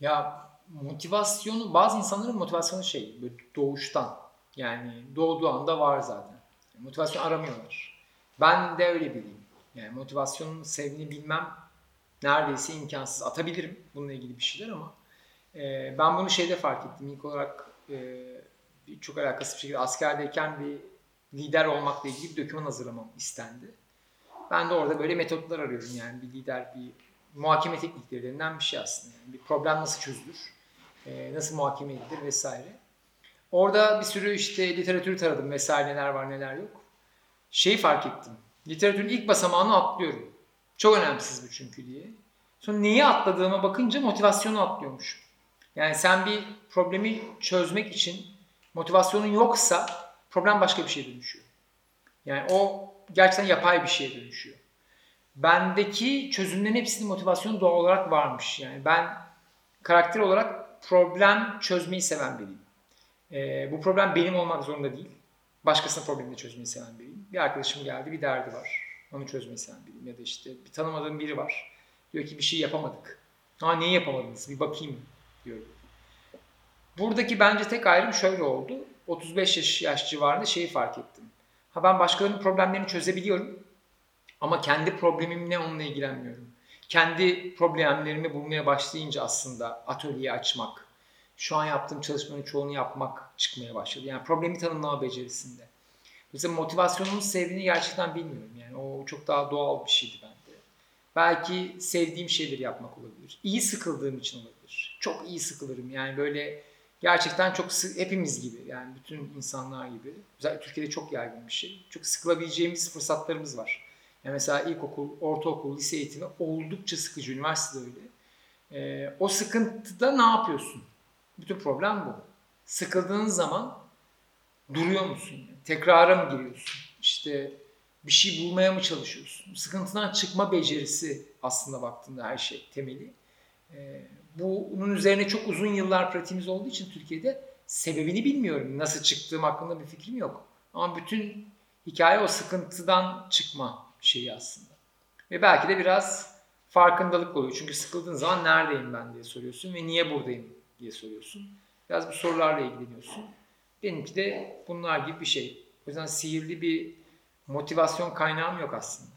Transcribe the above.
Ya motivasyonu, bazı insanların motivasyonu şey, doğuştan. Yani doğduğu anda var zaten. Motivasyon aramıyorlar. Ben de öyle biriyim. Yani motivasyonun sevdiğini bilmem neredeyse imkansız. Atabilirim bununla ilgili bir şeyler ama e, ben bunu şeyde fark ettim. İlk olarak e, çok alakası bir şekilde askerdeyken bir lider olmakla ilgili bir doküman hazırlamam istendi. Ben de orada böyle metotlar arıyorum yani bir lider, bir muhakeme tekniklerinden bir şey aslında. Yani bir problem nasıl çözülür, e, nasıl muhakeme edilir vesaire. Orada bir sürü işte literatürü taradım vesaire neler var neler yok. Şeyi fark ettim. Literatürün ilk basamağını atlıyorum. Çok önemsiz bu çünkü diye. Sonra neyi atladığıma bakınca motivasyonu atlıyormuş. Yani sen bir problemi çözmek için motivasyonun yoksa problem başka bir şeye dönüşüyor. Yani o gerçekten yapay bir şeye dönüşüyor. Bendeki çözümlerin hepsinin motivasyonu doğal olarak varmış. Yani ben karakter olarak problem çözmeyi seven biriyim. Ee, bu problem benim olmak zorunda değil. Başkasının problemini çözmeyi seven biriyim. Bir arkadaşım geldi bir derdi var. Onu çözmeyi seven biriyim. Ya da işte bir tanımadığım biri var. Diyor ki bir şey yapamadık. Ha neyi yapamadınız? Bir bakayım diyor. Buradaki bence tek ayrım şöyle oldu. 35 yaş, yaş civarında şeyi fark ettim. Ha ben başkalarının problemlerini çözebiliyorum. Ama kendi problemimle onunla ilgilenmiyorum. Kendi problemlerimi bulmaya başlayınca aslında atölyeyi açmak, şu an yaptığım çalışmanın çoğunu yapmak çıkmaya başladı. Yani problemi tanımlama becerisinde. Mesela motivasyonumun sevdiğini gerçekten bilmiyorum. Yani o çok daha doğal bir şeydi bende. Belki sevdiğim şeyleri yapmak olabilir. İyi sıkıldığım için olabilir. Çok iyi sıkılırım. Yani böyle gerçekten çok hepimiz gibi yani bütün insanlar gibi. Özellikle Türkiye'de çok yaygın bir şey. Çok sıkılabileceğimiz fırsatlarımız var. Yani mesela ilkokul, ortaokul, lise eğitimi oldukça sıkıcı. Üniversitede öyle. Ee, o sıkıntıda ne yapıyorsun? Bütün problem bu. Sıkıldığın zaman duruyor musun? Tekrara mı giriyorsun? İşte bir şey bulmaya mı çalışıyorsun? Sıkıntıdan çıkma becerisi aslında baktığında her şey temeli. Ee, bunun üzerine çok uzun yıllar pratiğimiz olduğu için Türkiye'de sebebini bilmiyorum. Nasıl çıktığım hakkında bir fikrim yok. Ama bütün hikaye o sıkıntıdan çıkma şeyi aslında. Ve belki de biraz farkındalık oluyor. Çünkü sıkıldığın zaman neredeyim ben diye soruyorsun ve niye buradayım diye soruyorsun. Biraz bu sorularla ilgileniyorsun. Benimki de bunlar gibi bir şey. O yüzden sihirli bir motivasyon kaynağım yok aslında.